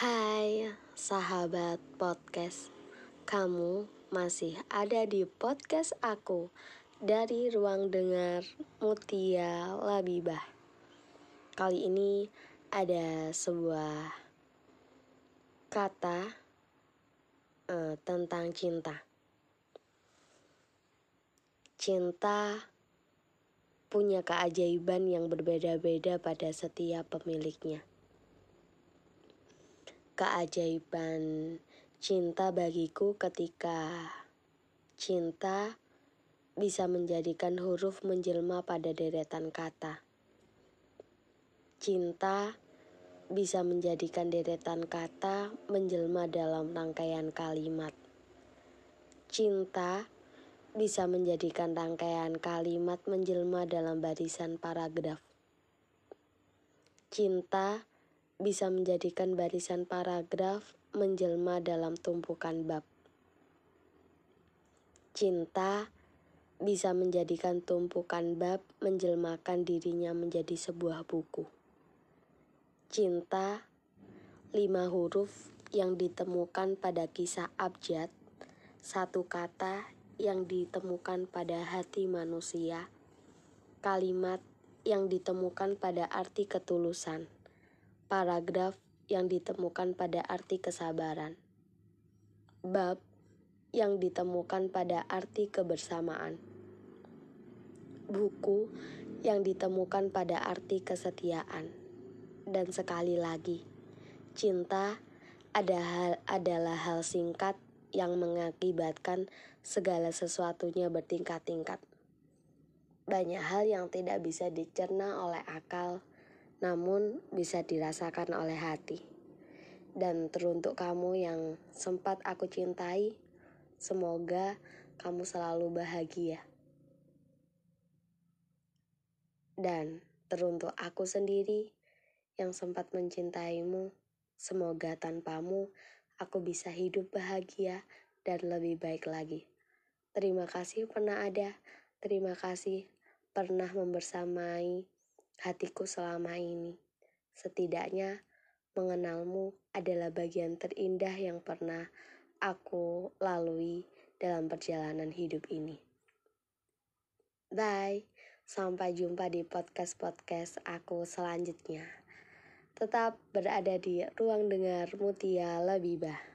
Hai sahabat podcast, kamu masih ada di podcast aku dari ruang dengar Mutia Labibah. Kali ini ada sebuah kata uh, tentang cinta. Cinta punya keajaiban yang berbeda-beda pada setiap pemiliknya keajaiban cinta bagiku ketika cinta bisa menjadikan huruf menjelma pada deretan kata. Cinta bisa menjadikan deretan kata menjelma dalam rangkaian kalimat. Cinta bisa menjadikan rangkaian kalimat menjelma dalam barisan paragraf. Cinta bisa menjadikan barisan paragraf menjelma dalam tumpukan bab. Cinta bisa menjadikan tumpukan bab menjelmakan dirinya menjadi sebuah buku. Cinta, lima huruf yang ditemukan pada kisah abjad, satu kata yang ditemukan pada hati manusia, kalimat yang ditemukan pada arti ketulusan paragraf yang ditemukan pada arti kesabaran, bab yang ditemukan pada arti kebersamaan, buku yang ditemukan pada arti kesetiaan, dan sekali lagi, cinta adalah hal singkat yang mengakibatkan segala sesuatunya bertingkat-tingkat. Banyak hal yang tidak bisa dicerna oleh akal, namun bisa dirasakan oleh hati. Dan teruntuk kamu yang sempat aku cintai, semoga kamu selalu bahagia. Dan teruntuk aku sendiri yang sempat mencintaimu, semoga tanpamu aku bisa hidup bahagia dan lebih baik lagi. Terima kasih pernah ada, terima kasih pernah membersamai hatiku selama ini. Setidaknya mengenalmu adalah bagian terindah yang pernah aku lalui dalam perjalanan hidup ini. Bye, sampai jumpa di podcast-podcast aku selanjutnya. Tetap berada di ruang dengar Mutia Labibah.